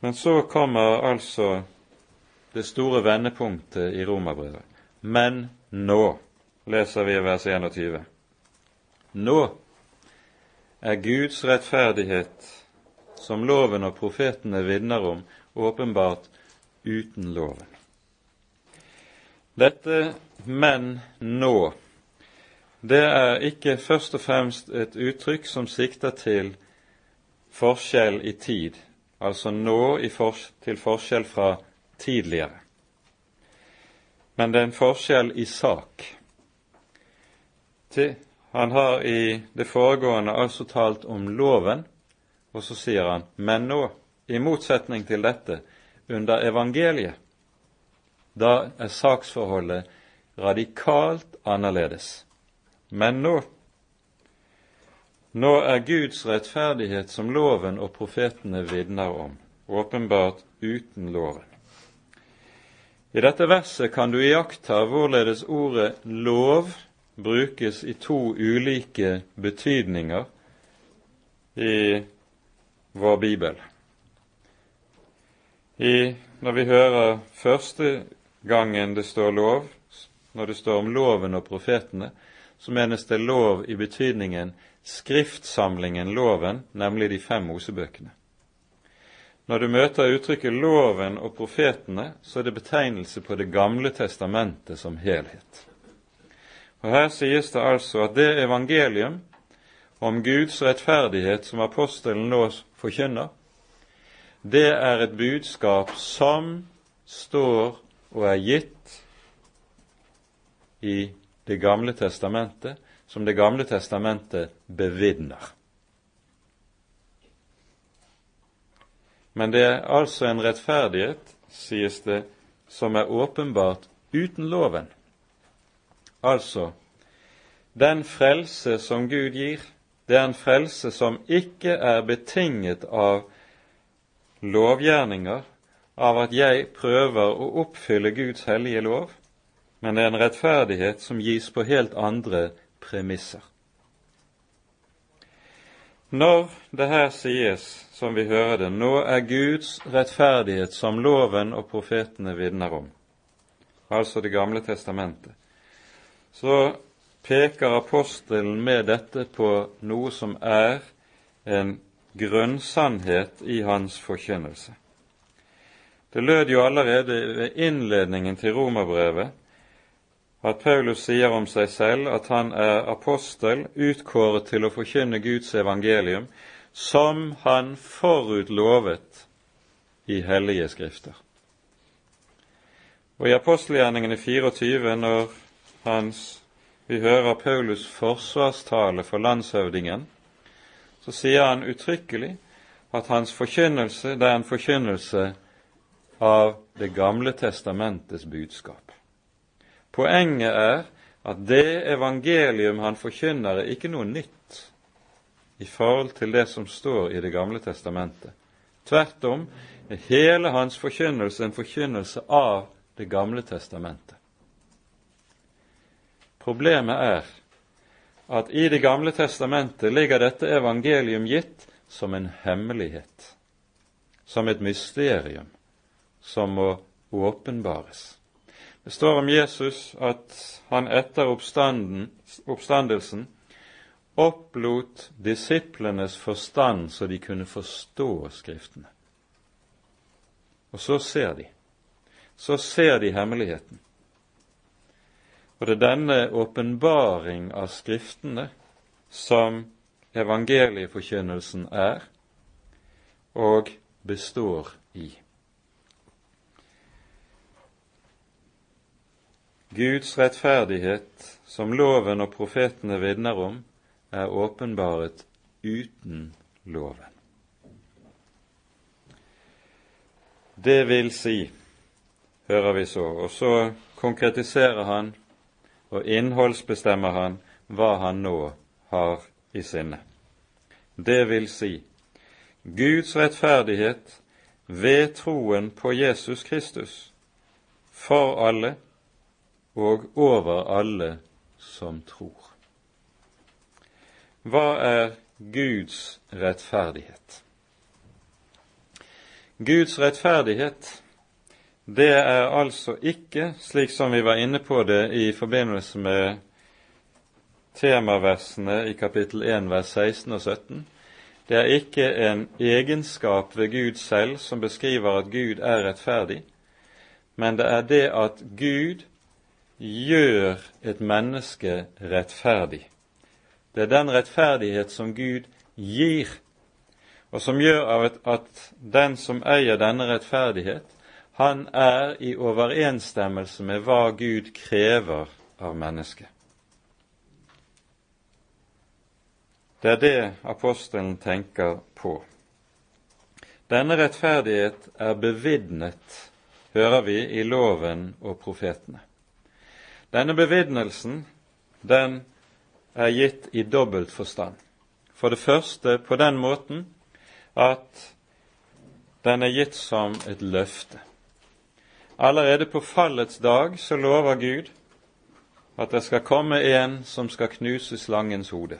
Men så kommer altså det store vendepunktet i romerbrevet. Men nå, leser vi i vers 21. Nå er Guds rettferdighet, som loven og profetene vitner om, åpenbart uten loven. Dette 'men nå' det er ikke først og fremst et uttrykk som sikter til forskjell i tid, altså nå til forskjell fra tidligere. Men det er en forskjell i sak. Han har i det foregående altså talt om loven, og så sier han 'men nå', i motsetning til dette, under evangeliet. Da er saksforholdet radikalt annerledes. Men nå Nå er Guds rettferdighet som loven og profetene vitner om, åpenbart uten loven. I dette verset kan du iaktta hvorledes ordet lov brukes i to ulike betydninger i vår bibel. I, når vi hører første gangen det står lov, når det står om loven og profetene, så menes det lov i betydningen skriftsamlingen loven, nemlig de fem Mosebøkene. Når du møter uttrykket loven og profetene, så er det betegnelse på Det gamle testamentet som helhet. Og Her sies det altså at det evangelium om Guds rettferdighet som apostelen nå forkynner, det er et budskap som står og er gitt i Det gamle testamentet, som Det gamle testamentet bevitner. Men det er altså en rettferdighet, sies det, som er åpenbart uten loven. Altså, den frelse som Gud gir, det er en frelse som ikke er betinget av lovgjerninger, av at jeg prøver å oppfylle Guds hellige lov, men det er en rettferdighet som gis på helt andre premisser. Når det her sies, som vi hører det, nå er Guds rettferdighet som loven og profetene vitner om, altså Det gamle testamentet, så peker apostelen med dette på noe som er en grunnsannhet i hans forkynnelse. Det lød jo allerede ved innledningen til romerbrevet at Paulus sier om seg selv at han er apostel utkåret til å forkynne Guds evangelium, som han forutlovet i hellige skrifter. Og i apostelgjerningene 24, når hans, vi hører Paulus' forsvarstale for landshøvdingen, så sier han uttrykkelig at hans forkynnelse det er en forkynnelse av Det gamle testamentets budskap. Poenget er at det evangelium han forkynner, er ikke noe nytt i forhold til det som står i Det gamle testamentet. Tvert om er hele hans forkynnelse en forkynnelse av Det gamle testamentet. Problemet er at i Det gamle testamentet ligger dette evangelium gitt som en hemmelighet, som et mysterium som må åpenbares. Det står om Jesus at han etter oppstandelsen opplot disiplenes forstand så de kunne forstå Skriftene. Og så ser de. Så ser de hemmeligheten. Og det er denne åpenbaring av Skriftene som evangelieforkynnelsen er og består i. Guds rettferdighet, som loven og profetene vitner om, er åpenbaret uten loven. Det vil si, hører vi så, og så konkretiserer han og innholdsbestemmer han hva han nå har i sinne. Det vil si Guds rettferdighet ved troen på Jesus Kristus for alle og over alle som tror. Hva er Guds rettferdighet? Guds rettferdighet, det er altså ikke, slik som vi var inne på det i forbindelse med temaversene i kapittel 1 vers 16 og 17, det er ikke en egenskap ved Gud selv som beskriver at Gud er rettferdig, men det er det at Gud gjør et menneske rettferdig. Det er den rettferdighet som Gud gir, og som gjør at den som eier denne rettferdighet, han er i overensstemmelse med hva Gud krever av mennesket. Det er det apostelen tenker på. Denne rettferdighet er bevidnet, hører vi, i loven og profetene. Denne bevidnelsen den er gitt i dobbelt forstand. For det første på den måten at den er gitt som et løfte. Allerede på fallets dag så lover Gud at det skal komme en som skal knuse slangens hode.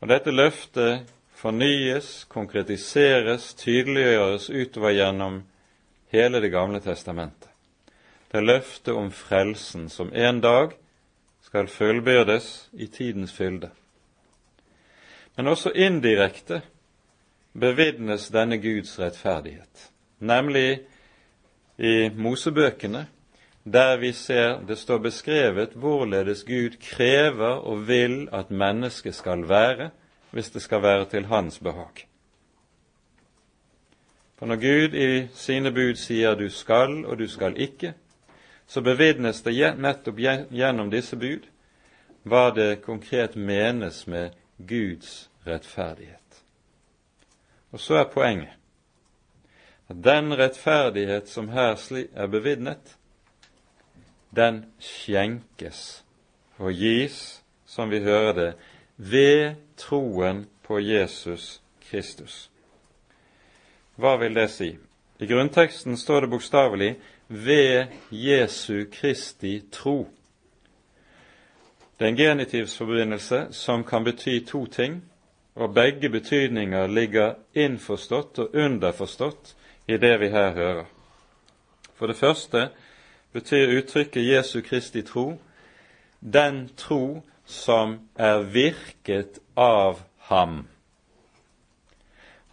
Og dette løftet fornyes, konkretiseres, tydeliggjøres utover gjennom hele Det gamle testamentet. Det er løftet om frelsen som en dag skal fullbyrdes i tidens fylde. Men også indirekte bevitnes denne Guds rettferdighet, nemlig i Mosebøkene, der vi ser det står beskrevet hvorledes Gud krever og vil at mennesket skal være hvis det skal være til hans behag. For når Gud i sine bud sier 'du skal' og 'du skal ikke', så bevitnes det nettopp gjennom disse bud hva det konkret menes med Guds rettferdighet. Og så er poenget at den rettferdighet som her er bevitnet, den skjenkes og gis, som vi hører det, ved troen på Jesus Kristus. Hva vil det si? I grunnteksten står det bokstavelig 'ved Jesu Kristi tro'. Det er en genitivsforbindelse som kan bety to ting, og begge betydninger ligger innforstått og underforstått i det vi her hører. For det første betyr uttrykket Jesu Kristi tro den tro som er virket av ham.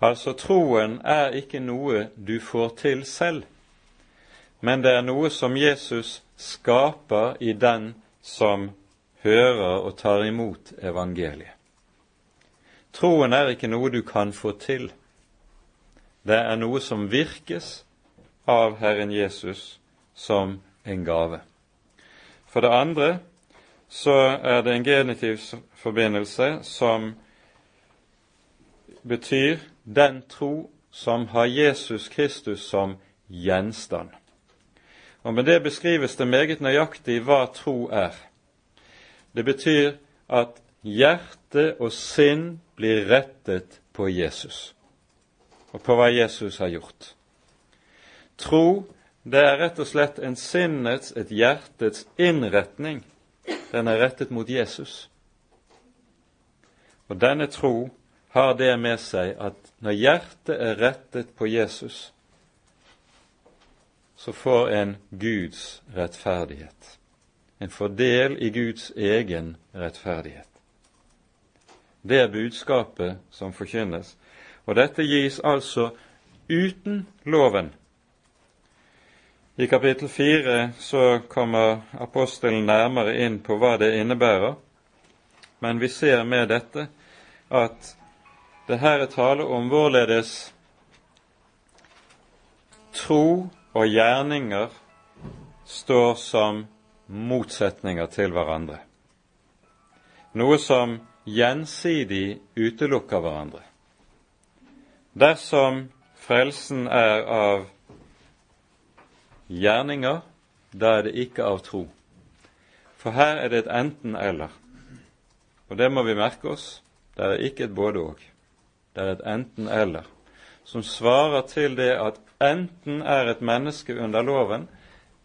Altså, troen er ikke noe du får til selv, men det er noe som Jesus skaper i den som hører og tar imot evangeliet. Troen er ikke noe du kan få til. Det er noe som virkes av Herren Jesus som en gave. For det andre så er det en genitiv forbindelse som betyr den tro som har Jesus Kristus som gjenstand. Og Med det beskrives det meget nøyaktig hva tro er. Det betyr at hjerte og sinn blir rettet på Jesus og på hva Jesus har gjort. Tro, det er rett og slett en sinnets, et hjertets innretning den er rettet mot Jesus. Og denne tro har det med seg at når hjertet er rettet på Jesus, så får en Guds rettferdighet. En får del i Guds egen rettferdighet. Det er budskapet som forkynnes, og dette gis altså uten loven. I kapittel fire så kommer apostelen nærmere inn på hva det innebærer, men vi ser med dette at det her er tale om hvorledes tro og gjerninger står som motsetninger til hverandre. Noe som gjensidig utelukker hverandre. Dersom frelsen er av gjerninger, da er det ikke av tro. For her er det et enten-eller. Og det må vi merke oss. Det er ikke et både-og. Det er et enten-eller, som svarer til det at enten er et menneske under loven,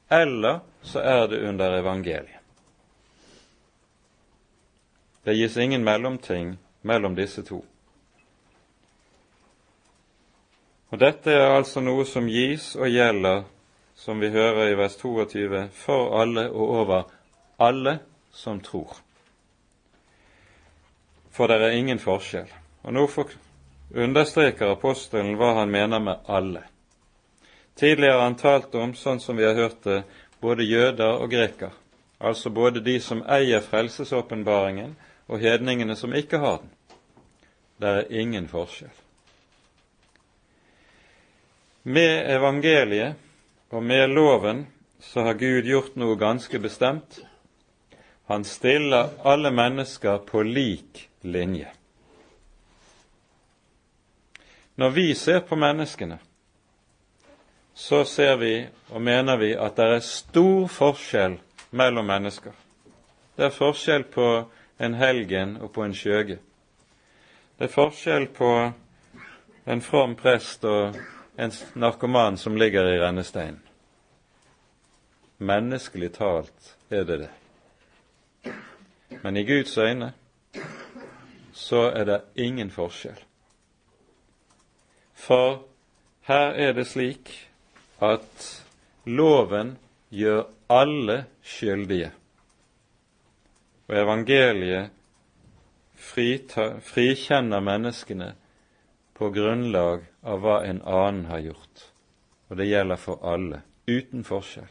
eller så er det under evangeliet. Det gis ingen mellomting mellom disse to. Og Dette er altså noe som gis og gjelder, som vi hører i vers 22, for alle og over alle som tror. For det er ingen forskjell. Og nå understreker apostelen hva han mener med alle. Tidligere har han talt om, sånn som vi har hørt det, både jøder og greker, altså både de som eier frelsesåpenbaringen, og hedningene som ikke har den. Det er ingen forskjell. Med evangeliet og med loven så har Gud gjort noe ganske bestemt. Han stiller alle mennesker på lik linje. Når vi ser på menneskene, så ser vi og mener vi at det er stor forskjell mellom mennesker. Det er forskjell på en helgen og på en skjøge. Det er forskjell på en from prest og en narkoman som ligger i rennesteinen. Menneskelig talt er det det. Men i Guds øyne så er det ingen forskjell. For her er det slik at loven gjør alle skyldige, og evangeliet frikjenner menneskene på grunnlag av hva en annen har gjort. Og det gjelder for alle, uten forskjell.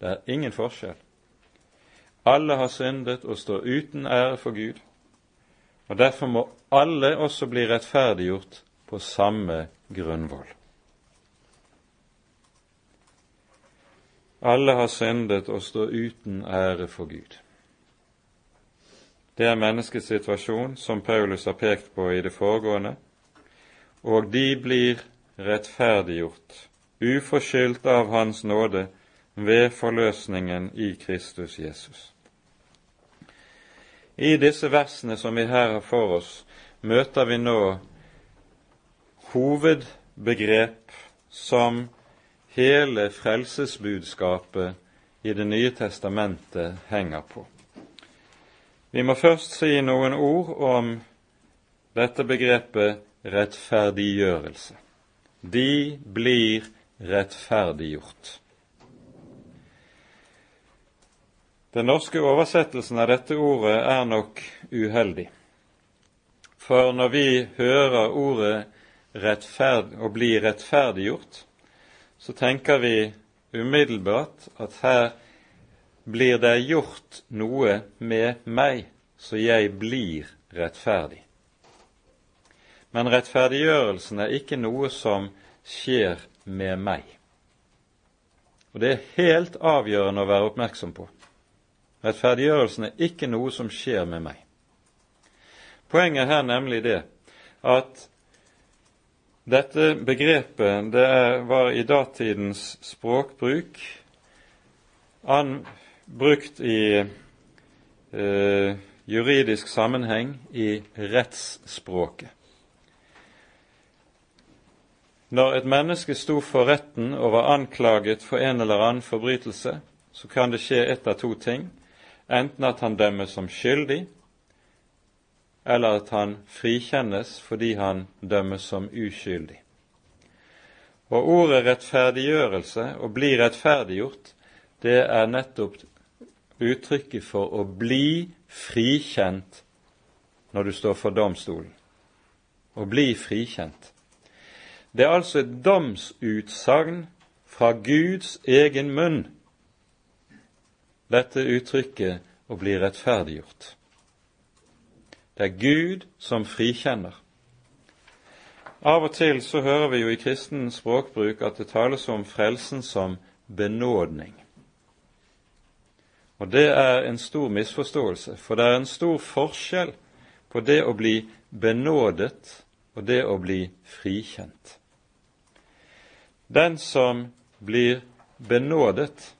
Det er ingen forskjell. Alle har syndet og står uten ære for Gud, og derfor må alle også bli rettferdiggjort på samme grunnvoll. Alle har syndet og står uten ære for Gud. Det er menneskets situasjon, som Paulus har pekt på i det foregående, og de blir rettferdiggjort, uforskyldt av Hans nåde, ved forløsningen i Kristus Jesus. I disse versene som vi her har for oss, møter vi nå hovedbegrep som hele frelsesbudskapet i Det nye testamentet henger på. Vi må først si noen ord om dette begrepet rettferdiggjørelse. De blir rettferdiggjort. Den norske oversettelsen av dette ordet er nok uheldig. For når vi hører ordet rettferd, å bli rettferdiggjort, så tenker vi umiddelbart at her blir det gjort noe med meg, så jeg blir rettferdig. Men rettferdiggjørelsen er ikke noe som skjer med meg. Og det er helt avgjørende å være oppmerksom på. Rettferdiggjørelsen er ikke noe som skjer med meg. Poenget er her nemlig det at dette begrepet det var i datidens språkbruk an, brukt i eh, juridisk sammenheng i rettsspråket. Når et menneske sto for retten og var anklaget for en eller annen forbrytelse, så kan det skje ett av to ting. Enten at han dømmes som skyldig, eller at han frikjennes fordi han dømmes som uskyldig. Og ordet rettferdiggjørelse, å bli rettferdiggjort, det er nettopp uttrykket for å bli frikjent når du står for domstolen. Å bli frikjent. Det er altså et domsutsagn fra Guds egen munn, dette uttrykket å bli rettferdiggjort. Det er Gud som frikjenner. Av og til så hører vi jo i kristen språkbruk at det tales om frelsen som benådning. Og det er en stor misforståelse, for det er en stor forskjell på det å bli benådet og det å bli frikjent. Den som blir benådet,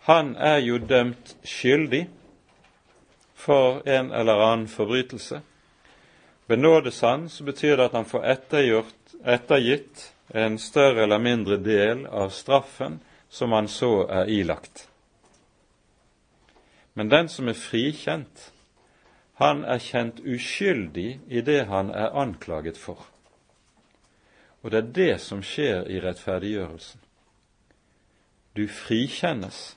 han er jo dømt skyldig for en eller annen forbrytelse. Benådes han, så betyr det at han får ettergitt en større eller mindre del av straffen som han så er ilagt. Men den som er frikjent, han er kjent uskyldig i det han er anklaget for. Og det er det som skjer i rettferdiggjørelsen. Du frikjennes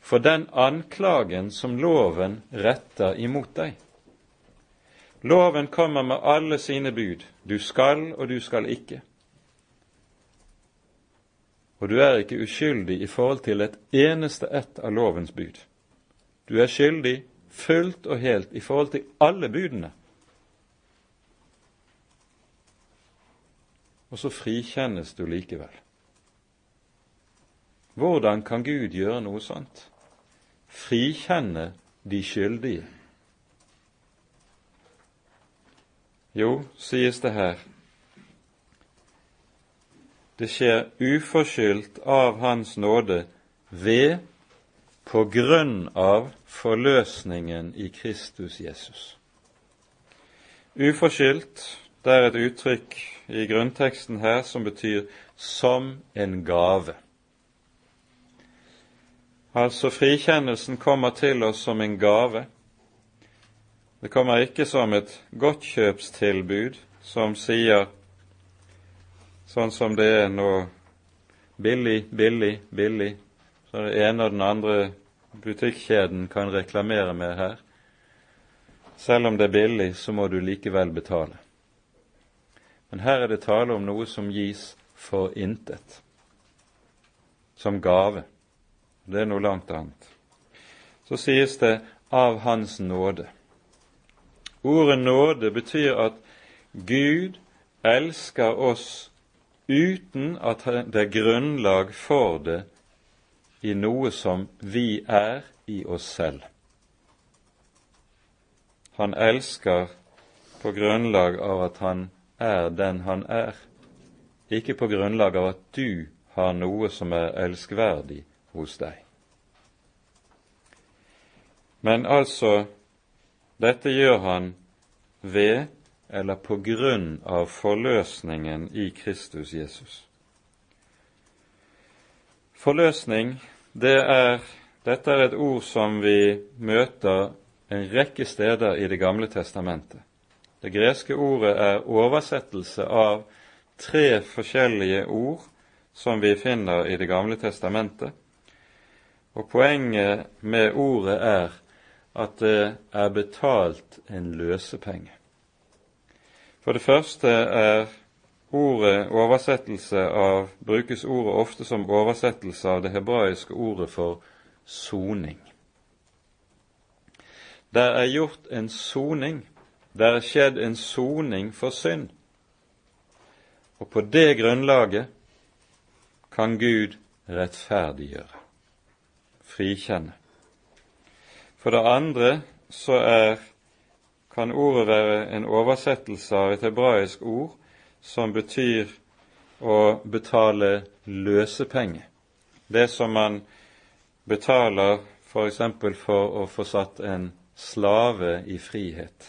for den anklagen som loven retter imot deg. Loven kommer med alle sine bud. Du skal, og du skal ikke. Og du er ikke uskyldig i forhold til et eneste ett av lovens bud. Du er skyldig fullt og helt i forhold til alle budene. Og så frikjennes du likevel. Hvordan kan Gud gjøre noe sånt? Frikjenne de skyldige. Jo, sies det her, det skjer uforskyldt av Hans nåde ved på grunn av forløsningen i Kristus Jesus. Uforskyldt, det er et uttrykk i grunnteksten her som betyr som en gave. Altså frikjennelsen kommer til oss som en gave det kommer ikke som et godtkjøpstilbud som sier, sånn som det er nå, billig, billig, billig, så det ene og den andre butikkjeden kan reklamere med her. Selv om det er billig, så må du likevel betale. Men her er det tale om noe som gis for intet, som gave. Det er noe langt annet. Så sies det av Hans nåde. Ordet nåde betyr at Gud elsker oss uten at det er grunnlag for det i noe som vi er i oss selv. Han elsker på grunnlag av at han er den han er, ikke på grunnlag av at du har noe som er elskverdig hos deg. Men altså dette gjør han ved eller på grunn av forløsningen i Kristus Jesus. Forløsning, det er, dette er et ord som vi møter en rekke steder i Det gamle testamentet. Det greske ordet er oversettelse av tre forskjellige ord som vi finner i Det gamle testamentet. Og poenget med ordet er at det er betalt en løsepenge. For det første er ordet oversettelse av brukes ordet ofte som oversettelse av det hebraiske ordet for soning. Der er gjort en soning, Der er skjedd en soning for synd. Og på det grunnlaget kan Gud rettferdiggjøre, frikjenne. For det andre så er, kan ordet være en oversettelse av et hebraisk ord som betyr å betale løsepenge. Det som man betaler f.eks. For, for å få satt en slave i frihet.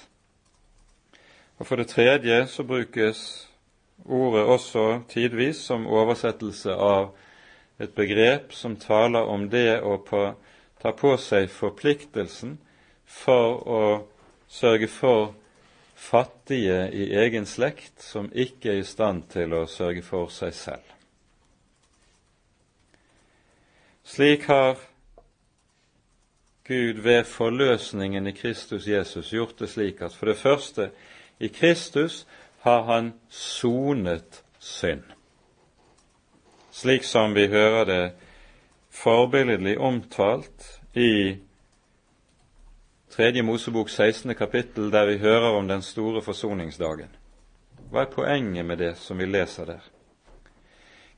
Og For det tredje så brukes ordet også tidvis som oversettelse av et begrep som taler om det å på tar på seg forpliktelsen for å sørge for fattige i egen slekt som ikke er i stand til å sørge for seg selv. Slik har Gud ved forløsningen i Kristus Jesus gjort det slik at for det første, i Kristus har Han sonet synd. Slik som vi hører det forbilledlig omtalt i Tredje Mosebok 16. kapittel, der vi hører om den store forsoningsdagen. Hva er poenget med det som vi leser der?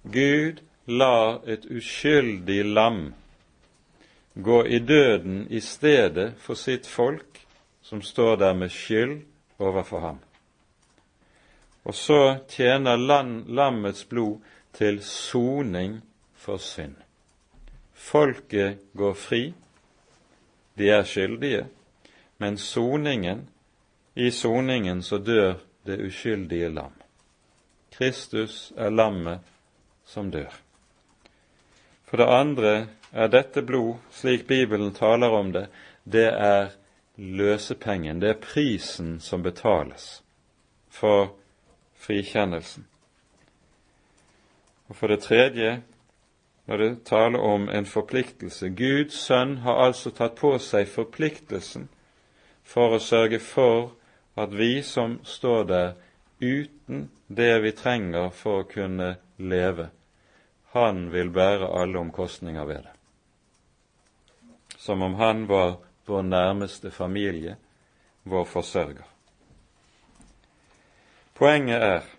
Gud lar et uskyldig lam gå i døden i stedet for sitt folk, som står der med skyld overfor ham. Og så tjener lammets blod til soning for synd. Folket går fri, de er skyldige, men soningen, i soningen så dør det uskyldige lam. Kristus er lammet som dør. For det andre er dette blod, slik Bibelen taler om det, det er løsepengen, det er prisen som betales for frikjennelsen. Og for det tredje, når det taler om en forpliktelse Guds sønn har altså tatt på seg forpliktelsen for å sørge for at vi som står der uten det vi trenger for å kunne leve, han vil bære alle omkostninger ved det. Som om han var vår nærmeste familie, vår forsørger. Poenget er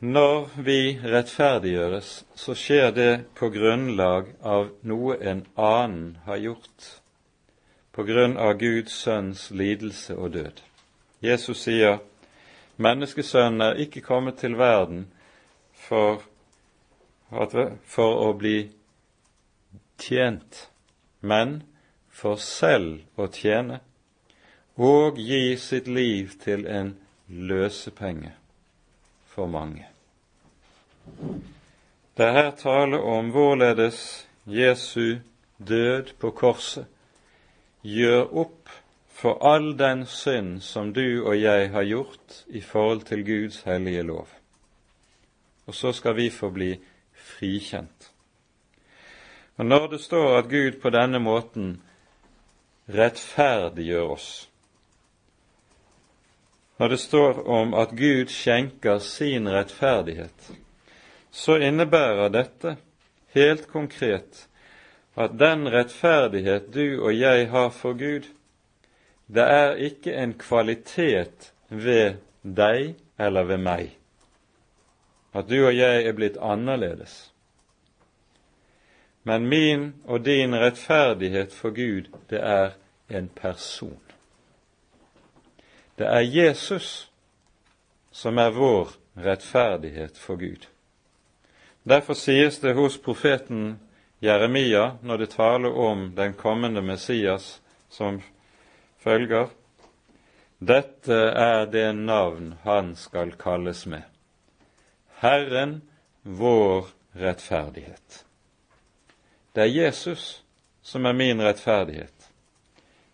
når vi rettferdiggjøres, så skjer det på grunnlag av noe en annen har gjort, på grunn av Guds sønns lidelse og død. Jesus sier menneskesønnen er ikke kommet til verden for, for å bli tjent, men for selv å tjene og gi sitt liv til en løsepenge for mange. Det er her tale om hvorledes Jesu død på korset gjør opp for all den synd som du og jeg har gjort i forhold til Guds hellige lov. Og så skal vi få bli frikjent. Og når det står at Gud på denne måten rettferdiggjør oss, når det står om at Gud skjenker sin rettferdighet, så innebærer dette helt konkret at den rettferdighet du og jeg har for Gud, det er ikke en kvalitet ved deg eller ved meg, at du og jeg er blitt annerledes. Men min og din rettferdighet for Gud, det er en person. Det er Jesus som er vår rettferdighet for Gud. Derfor sies det hos profeten Jeremia, når det taler om den kommende Messias som følger, dette er det navn han skal kalles med. Herren vår rettferdighet. Det er Jesus som er min rettferdighet.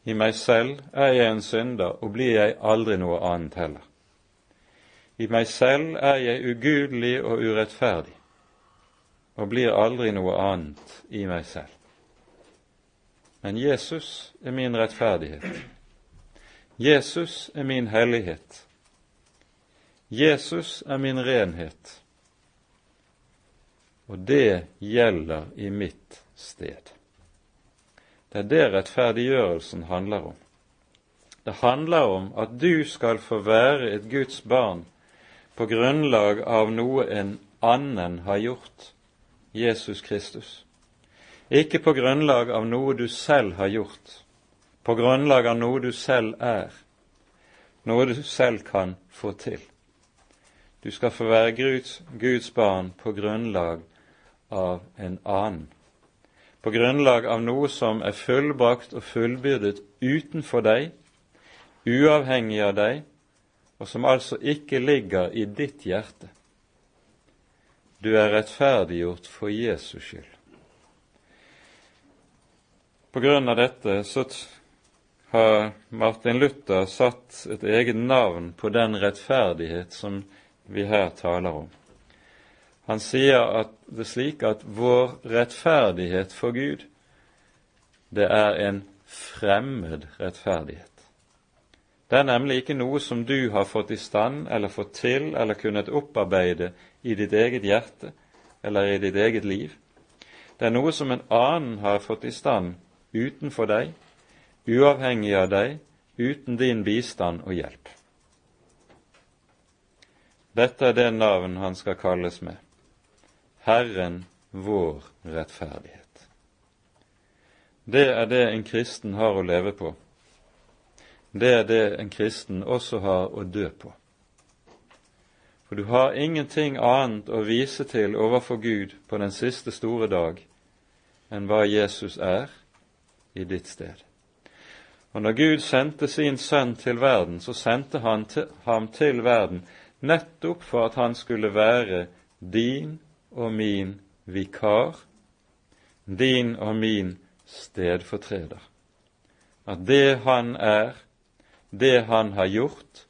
I meg selv er jeg en synder, og blir jeg aldri noe annet heller. I meg selv er jeg ugudelig og urettferdig, og blir aldri noe annet i meg selv. Men Jesus er min rettferdighet. Jesus er min hellighet. Jesus er min renhet. Og det gjelder i mitt sted. Det er det rettferdiggjørelsen handler om. Det handler om at du skal få være et Guds barn på grunnlag av noe en annen har gjort, Jesus Kristus. Ikke på grunnlag av noe du selv har gjort, på grunnlag av noe du selv er, noe du selv kan få til. Du skal få være Guds, Guds barn på grunnlag av en annen på grunnlag av noe som er fullbrakt og fullbyrdet utenfor deg, uavhengig av deg, og som altså ikke ligger i ditt hjerte. Du er rettferdiggjort for Jesus skyld. På grunn av dette så har Martin Luther satt et eget navn på den rettferdighet som vi her taler om. Han sier at det slik at vår rettferdighet for Gud, det er en fremmed rettferdighet. Det er nemlig ikke noe som du har fått i stand eller fått til eller kunnet opparbeide i ditt eget hjerte eller i ditt eget liv. Det er noe som en annen har fått i stand utenfor deg, uavhengig av deg, uten din bistand og hjelp. Dette er det navn han skal kalles med. Herren vår rettferdighet. Det er det en kristen har å leve på. Det er det en kristen også har å dø på. For du har ingenting annet å vise til overfor Gud på den siste store dag enn hva Jesus er i ditt sted. Og når Gud sendte sin sønn til verden, så sendte han til, ham til verden nettopp for at han skulle være din og min vikar, din og min stedfortreder. At det han er, det han har gjort,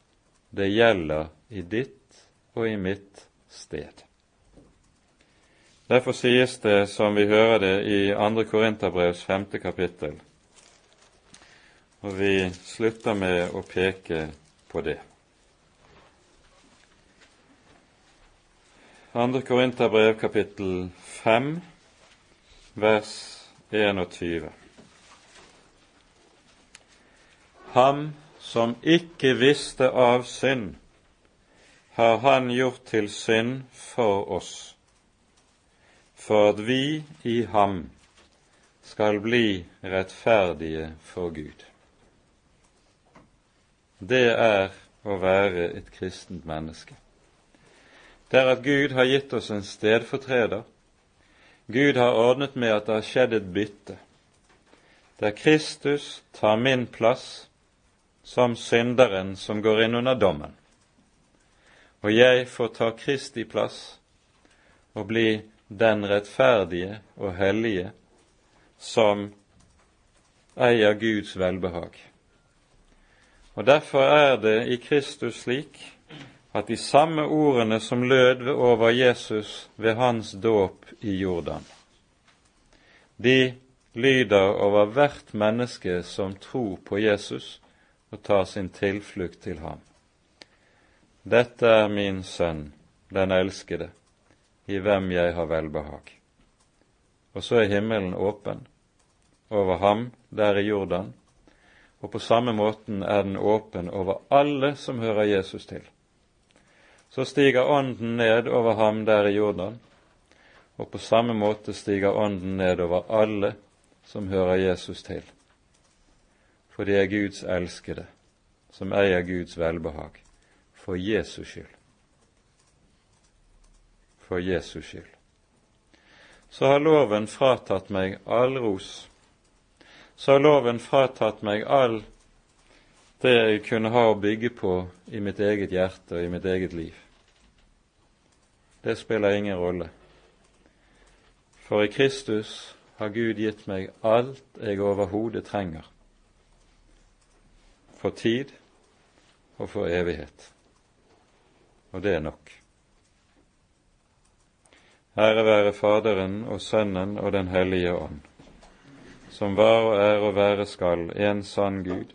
det gjelder i ditt og i mitt sted. Derfor sies det, som vi hører det i 2. Korinterbrevs femte kapittel, og vi slutter med å peke på det. 2. Korinterbrev kapittel 5, vers 21. Ham som ikke visste av synd, har han gjort til synd for oss, for at vi i ham skal bli rettferdige for Gud. Det er å være et kristent menneske. Det er at Gud har gitt oss en stedfortreder. Gud har ordnet med at det har skjedd et bytte, der Kristus tar min plass som synderen som går inn under dommen og jeg får ta Kristi plass og bli den rettferdige og hellige som eier Guds velbehag. Og Derfor er det i Kristus slik at de samme ordene som lød over Jesus ved hans dåp i Jordan, de lyder over hvert menneske som tror på Jesus og tar sin tilflukt til ham. Dette er min sønn, den elskede, i hvem jeg har velbehag. Og så er himmelen åpen over ham der i Jordan, og på samme måten er den åpen over alle som hører Jesus til. Så stiger Ånden ned over ham der i Jordan, og på samme måte stiger Ånden ned over alle som hører Jesus til. For de er Guds elskede, som eier Guds velbehag for Jesus skyld. For Jesus skyld. Så har loven fratatt meg all ros. Så har loven fratatt meg all det jeg kunne ha å bygge på i mitt eget hjerte og i mitt eget liv. Det spiller ingen rolle. For i Kristus har Gud gitt meg alt jeg overhodet trenger for tid og for evighet og det er nok. Ære være Faderen og Sønnen og Den hellige ånd, som var og er og være skal en sann Gud,